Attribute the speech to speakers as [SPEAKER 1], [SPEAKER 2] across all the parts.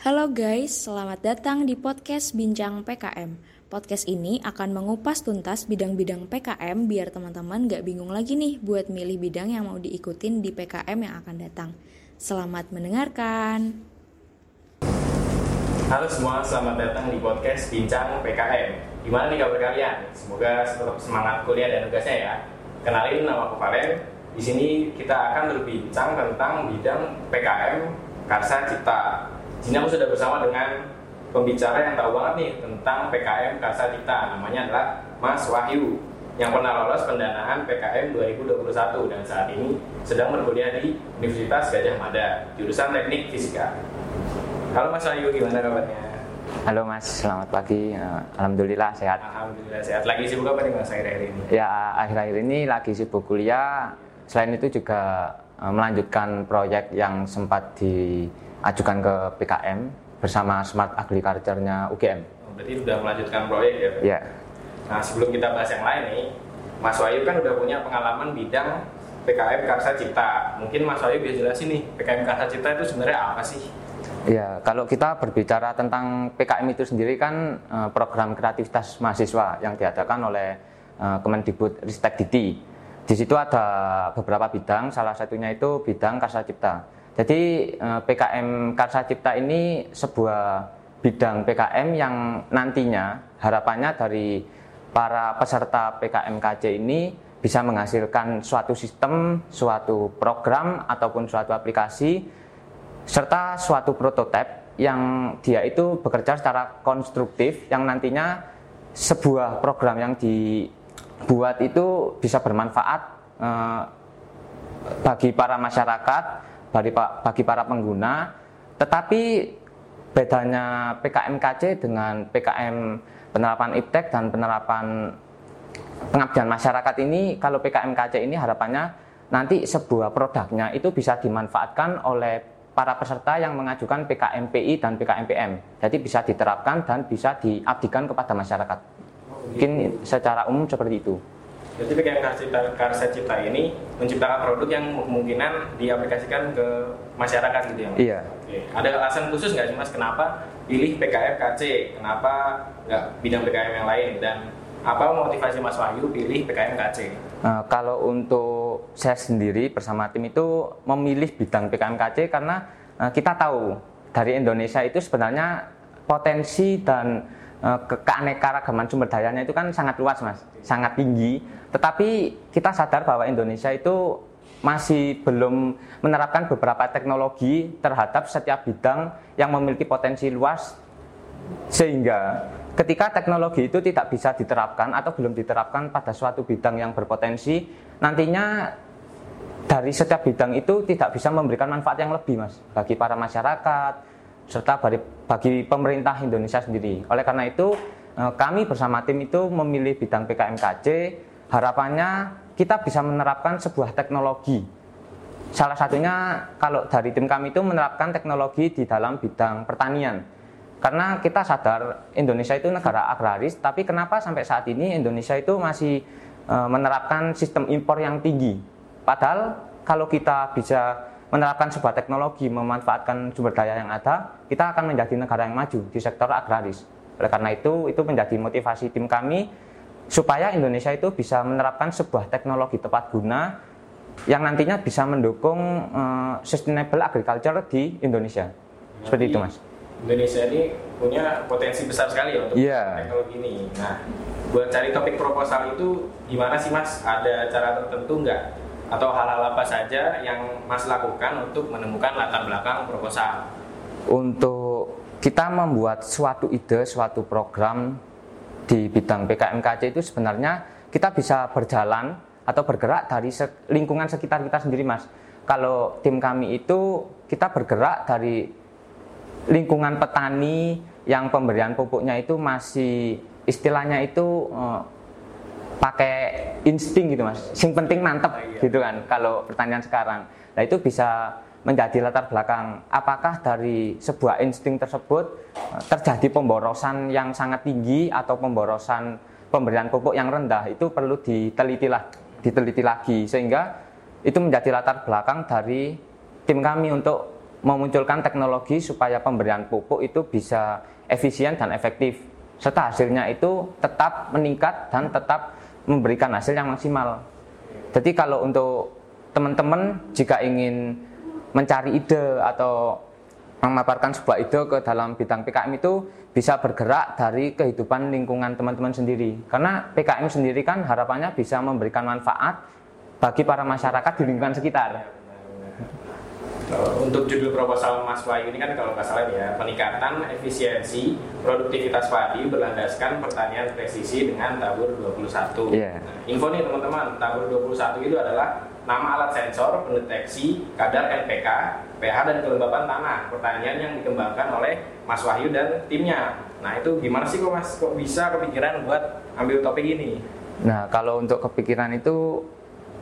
[SPEAKER 1] Halo guys, selamat datang di podcast Bincang PKM. Podcast ini akan mengupas tuntas bidang-bidang PKM biar teman-teman gak bingung lagi nih buat milih bidang yang mau diikutin di PKM yang akan datang. Selamat mendengarkan.
[SPEAKER 2] Halo semua, selamat datang di podcast Bincang PKM. Gimana nih kabar kalian? Semoga tetap semangat kuliah dan tugasnya ya. Kenalin nama aku Valen. Di sini kita akan berbincang tentang bidang PKM Karsa Cipta sini aku sudah bersama dengan pembicara yang tahu banget nih tentang PKM Karsa Cipta. Namanya adalah Mas Wahyu yang pernah lolos pendanaan PKM 2021 dan saat ini sedang berkuliah di Universitas Gajah Mada, jurusan Teknik Fisika. Halo Mas Wahyu, gimana kabarnya?
[SPEAKER 3] Halo Mas, selamat pagi. Eh, Alhamdulillah sehat.
[SPEAKER 2] Alhamdulillah sehat. Lagi sibuk apa nih Mas akhir-akhir ini?
[SPEAKER 3] Ya akhir-akhir ini lagi sibuk kuliah. Selain itu juga eh, melanjutkan proyek yang sempat di ajukan ke PKM bersama Smart Agriculture-nya UGM.
[SPEAKER 2] Oh, berarti sudah melanjutkan proyek ya?
[SPEAKER 3] Iya.
[SPEAKER 2] Nah sebelum kita bahas yang lain nih, Mas Wahyu kan udah punya pengalaman bidang PKM Karsa Cipta. Mungkin Mas Wahyu bisa jelasin nih, PKM Karsa Cipta itu sebenarnya apa sih?
[SPEAKER 3] Ya, kalau kita berbicara tentang PKM itu sendiri kan eh, program kreativitas mahasiswa yang diadakan oleh eh, Kemendikbud Ristek Diti. Di situ ada beberapa bidang, salah satunya itu bidang Karsa Cipta. Jadi eh, PKM Karsa Cipta ini sebuah bidang PKM yang nantinya harapannya dari para peserta PKM KC ini bisa menghasilkan suatu sistem, suatu program ataupun suatu aplikasi serta suatu prototipe yang dia itu bekerja secara konstruktif yang nantinya sebuah program yang dibuat itu bisa bermanfaat eh, bagi para masyarakat bagi, bagi para pengguna. Tetapi bedanya PKMKC dengan PKM penerapan IPTEK dan penerapan pengabdian masyarakat ini, kalau PKMKC ini harapannya nanti sebuah produknya itu bisa dimanfaatkan oleh para peserta yang mengajukan PKMPI dan PKMPM. Jadi bisa diterapkan dan bisa diabdikan kepada masyarakat. Mungkin secara umum seperti itu.
[SPEAKER 2] Jadi PKM Karsa Cipta ini menciptakan produk yang kemungkinan diaplikasikan ke masyarakat gitu ya?
[SPEAKER 3] Iya.
[SPEAKER 2] Oke. Ada alasan khusus nggak sih mas kenapa pilih PKM KC? Kenapa nggak bidang PKM yang lain? Dan apa motivasi Mas Wahyu pilih PKM KC?
[SPEAKER 3] Nah, kalau untuk saya sendiri bersama tim itu memilih bidang PKM KC karena uh, kita tahu dari Indonesia itu sebenarnya potensi dan uh, keanekaragaman sumber dayanya itu kan sangat luas mas, sangat tinggi. Tetapi kita sadar bahwa Indonesia itu masih belum menerapkan beberapa teknologi terhadap setiap bidang yang memiliki potensi luas. Sehingga ketika teknologi itu tidak bisa diterapkan atau belum diterapkan pada suatu bidang yang berpotensi nantinya dari setiap bidang itu tidak bisa memberikan manfaat yang lebih mas bagi para masyarakat serta bagi, pemerintah Indonesia sendiri oleh karena itu eh, kami bersama tim itu memilih bidang PKMKC harapannya kita bisa menerapkan sebuah teknologi. Salah satunya kalau dari tim kami itu menerapkan teknologi di dalam bidang pertanian. Karena kita sadar Indonesia itu negara agraris, tapi kenapa sampai saat ini Indonesia itu masih e, menerapkan sistem impor yang tinggi. Padahal kalau kita bisa menerapkan sebuah teknologi, memanfaatkan sumber daya yang ada, kita akan menjadi negara yang maju di sektor agraris. Oleh karena itu, itu menjadi motivasi tim kami supaya Indonesia itu bisa menerapkan sebuah teknologi tepat guna yang nantinya bisa mendukung uh, sustainable agriculture di Indonesia. Seperti itu, Mas.
[SPEAKER 2] Indonesia ini punya potensi besar sekali ya untuk yeah. teknologi ini. Nah, buat cari topik proposal itu gimana sih, Mas? Ada cara tertentu nggak? Atau hal-hal apa saja yang Mas lakukan untuk menemukan latar belakang proposal?
[SPEAKER 3] Untuk kita membuat suatu ide, suatu program di bidang PKMKC itu sebenarnya kita bisa berjalan atau bergerak dari lingkungan sekitar kita sendiri mas kalau tim kami itu kita bergerak dari lingkungan petani yang pemberian pupuknya itu masih istilahnya itu eh, pakai insting gitu mas. Sing penting mantep gitu kan kalau pertanyaan sekarang. Nah itu bisa menjadi latar belakang apakah dari sebuah insting tersebut eh, terjadi pemborosan yang sangat tinggi atau pemborosan pemberian pupuk yang rendah. Itu perlu diteliti lah diteliti lagi sehingga itu menjadi latar belakang dari tim kami untuk memunculkan teknologi supaya pemberian pupuk itu bisa efisien dan efektif. Serta hasilnya itu tetap meningkat dan tetap memberikan hasil yang maksimal. Jadi kalau untuk teman-teman jika ingin mencari ide atau memaparkan sebuah ide ke dalam bidang PKM itu bisa bergerak dari kehidupan lingkungan teman-teman sendiri. Karena PKM sendiri kan harapannya bisa memberikan manfaat bagi para masyarakat di lingkungan sekitar
[SPEAKER 2] untuk judul proposal Mas Wahyu ini kan kalau nggak salah ya peningkatan efisiensi produktivitas padi berlandaskan pertanian presisi dengan tabur 21. Yeah. Nah, info nih teman-teman, tabur 21 itu adalah nama alat sensor pendeteksi kadar NPK, pH dan kelembapan tanah pertanian yang dikembangkan oleh Mas Wahyu dan timnya. Nah itu gimana sih kok Mas kok bisa kepikiran buat ambil topik ini?
[SPEAKER 3] Nah kalau untuk kepikiran itu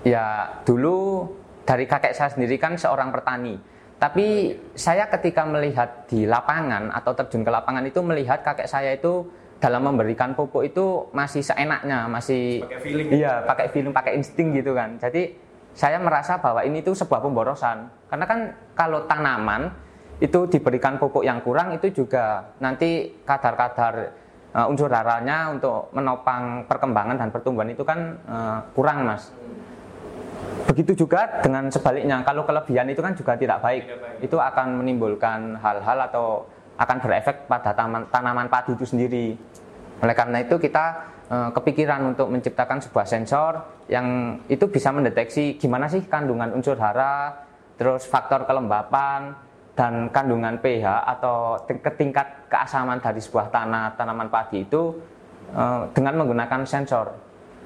[SPEAKER 3] ya dulu dari kakek saya sendiri kan seorang petani. Tapi saya ketika melihat di lapangan atau terjun ke lapangan itu melihat kakek saya itu dalam memberikan pupuk itu masih seenaknya, masih
[SPEAKER 2] pakai feeling.
[SPEAKER 3] Iya, pakai feeling, pakai insting gitu kan. Jadi saya merasa bahwa ini itu sebuah pemborosan. Karena kan kalau tanaman itu diberikan pupuk yang kurang itu juga nanti kadar-kadar uh, unsur haranya untuk menopang perkembangan dan pertumbuhan itu kan uh, kurang, Mas. Begitu juga dengan sebaliknya, kalau kelebihan itu kan juga tidak baik. Itu akan menimbulkan hal-hal atau akan berefek pada taman, tanaman padi itu sendiri. Oleh karena itu kita e, kepikiran untuk menciptakan sebuah sensor yang itu bisa mendeteksi gimana sih kandungan unsur hara, terus faktor kelembapan dan kandungan pH atau tingkat keasaman dari sebuah tanah tanaman padi itu e, dengan menggunakan sensor.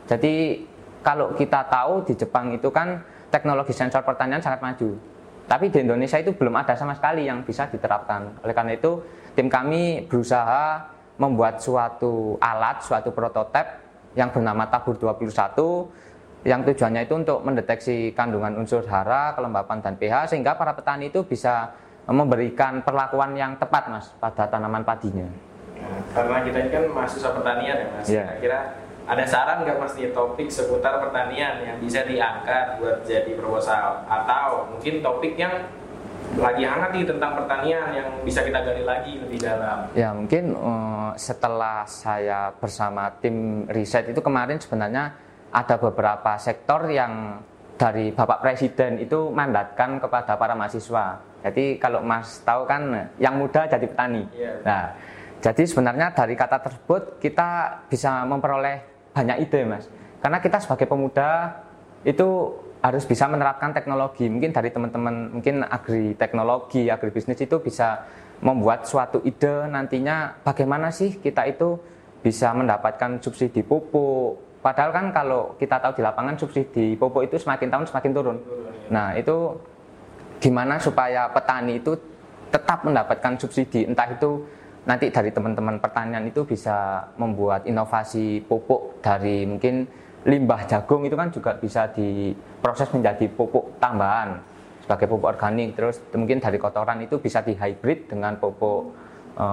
[SPEAKER 3] Jadi kalau kita tahu di Jepang itu kan teknologi sensor pertanian sangat maju. Tapi di Indonesia itu belum ada sama sekali yang bisa diterapkan. Oleh karena itu, tim kami berusaha membuat suatu alat, suatu prototip yang bernama Tabur 21 yang tujuannya itu untuk mendeteksi kandungan unsur hara, kelembapan dan pH sehingga para petani itu bisa memberikan perlakuan yang tepat Mas pada tanaman padinya.
[SPEAKER 2] Karena kita ini kan mahasiswa pertanian ya Mas. Yeah. Kira-kira ada saran nggak mas nih topik seputar pertanian yang bisa diangkat buat jadi proposal atau mungkin topik yang lagi hangat nih tentang pertanian yang bisa kita gali lagi lebih dalam.
[SPEAKER 3] Ya mungkin uh, setelah saya bersama tim riset itu kemarin sebenarnya ada beberapa sektor yang dari Bapak Presiden itu mandatkan kepada para mahasiswa. Jadi kalau Mas tahu kan yang muda jadi petani. Yeah. Nah, jadi sebenarnya dari kata tersebut kita bisa memperoleh banyak ide mas. Karena kita sebagai pemuda itu harus bisa menerapkan teknologi. Mungkin dari teman-teman mungkin agri teknologi agri bisnis itu bisa membuat suatu ide nantinya bagaimana sih kita itu bisa mendapatkan subsidi pupuk. Padahal kan kalau kita tahu di lapangan subsidi pupuk itu semakin tahun semakin turun. Nah itu gimana supaya petani itu tetap mendapatkan subsidi? Entah itu nanti dari teman-teman pertanian itu bisa membuat inovasi pupuk dari mungkin limbah jagung itu kan juga bisa diproses menjadi pupuk tambahan sebagai pupuk organik. Terus mungkin dari kotoran itu bisa di hybrid dengan pupuk e,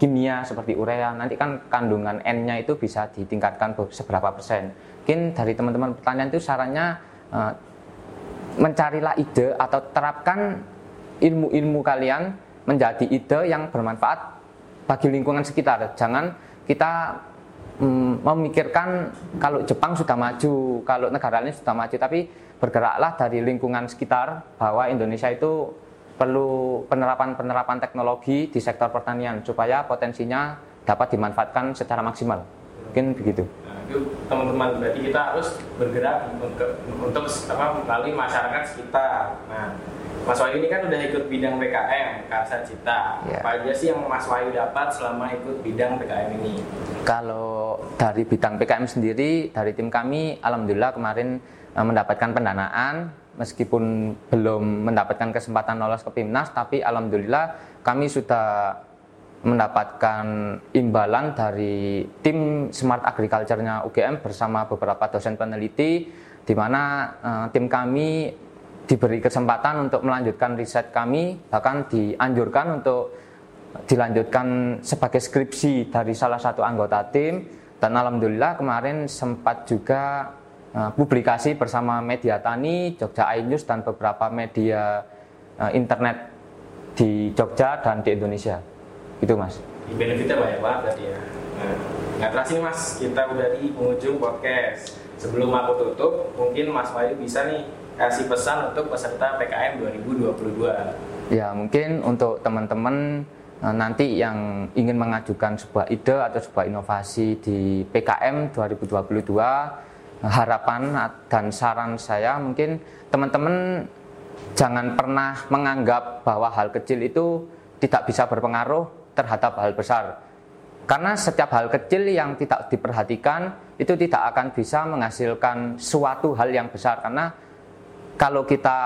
[SPEAKER 3] kimia seperti urea. Nanti kan kandungan N-nya itu bisa ditingkatkan seberapa persen. Mungkin dari teman-teman pertanian itu sarannya e, mencarilah ide atau terapkan ilmu-ilmu kalian menjadi ide yang bermanfaat bagi lingkungan sekitar. Jangan kita mm, memikirkan kalau Jepang sudah maju, kalau negara lain sudah maju, tapi bergeraklah dari lingkungan sekitar bahwa Indonesia itu perlu penerapan-penerapan teknologi di sektor pertanian supaya potensinya dapat dimanfaatkan secara maksimal. Mungkin begitu.
[SPEAKER 2] Itu teman-teman berarti kita harus bergerak untuk untuk apa melalui masyarakat sekitar. Nah, Mas Wahyu ini kan udah ikut bidang PKM Karsa Cita. Ya. Apa aja sih yang Mas Wahyu dapat selama ikut bidang PKM ini?
[SPEAKER 3] Kalau dari bidang PKM sendiri, dari tim kami, alhamdulillah kemarin eh, mendapatkan pendanaan meskipun belum mendapatkan kesempatan lolos ke PIMNAS, tapi alhamdulillah kami sudah mendapatkan imbalan dari tim Smart Agriculture-nya UGM bersama beberapa dosen peneliti di mana uh, tim kami diberi kesempatan untuk melanjutkan riset kami, bahkan dianjurkan untuk dilanjutkan sebagai skripsi dari salah satu anggota tim dan alhamdulillah kemarin sempat juga uh, publikasi bersama media tani, Jogja iNews dan beberapa media uh, internet di Jogja dan di Indonesia. Itu Mas.
[SPEAKER 2] Benefitnya banyak banget tadi ya. Nah, nggak terasa nih Mas, kita udah di penghujung podcast. Sebelum aku tutup, mungkin Mas Wahyu bisa nih kasih pesan untuk peserta PKM 2022.
[SPEAKER 3] Ya, mungkin untuk teman-teman eh, nanti yang ingin mengajukan sebuah ide atau sebuah inovasi di PKM 2022, harapan dan saran saya mungkin teman-teman jangan pernah menganggap bahwa hal kecil itu tidak bisa berpengaruh terhadap hal besar. Karena setiap hal kecil yang tidak diperhatikan itu tidak akan bisa menghasilkan suatu hal yang besar karena kalau kita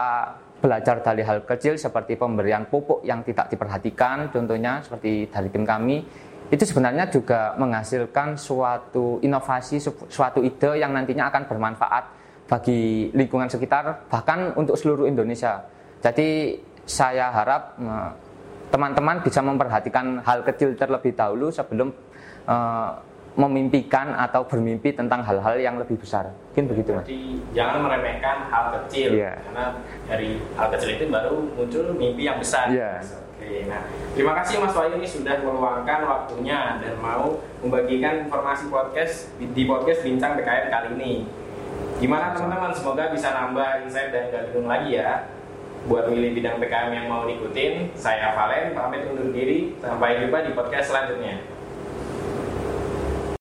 [SPEAKER 3] belajar dari hal kecil seperti pemberian pupuk yang tidak diperhatikan contohnya seperti dari tim kami itu sebenarnya juga menghasilkan suatu inovasi suatu ide yang nantinya akan bermanfaat bagi lingkungan sekitar bahkan untuk seluruh Indonesia. Jadi saya harap teman-teman bisa memperhatikan hal kecil terlebih dahulu sebelum uh, memimpikan atau bermimpi tentang hal-hal yang lebih besar. Mungkin begitu, Mas.
[SPEAKER 2] Jadi jangan meremehkan hal kecil
[SPEAKER 3] yeah.
[SPEAKER 2] karena dari hal kecil itu baru muncul mimpi yang besar.
[SPEAKER 3] Yeah.
[SPEAKER 2] Oke, nah terima kasih Mas Wahyu ini sudah meluangkan waktunya dan mau membagikan informasi podcast di podcast Bincang PKM kali ini. Gimana teman-teman? Semoga bisa nambah insight dan gak bingung lagi ya buat milih bidang PKM yang mau diikutin. Saya Valen, pamit undur diri. Sampai jumpa di podcast selanjutnya.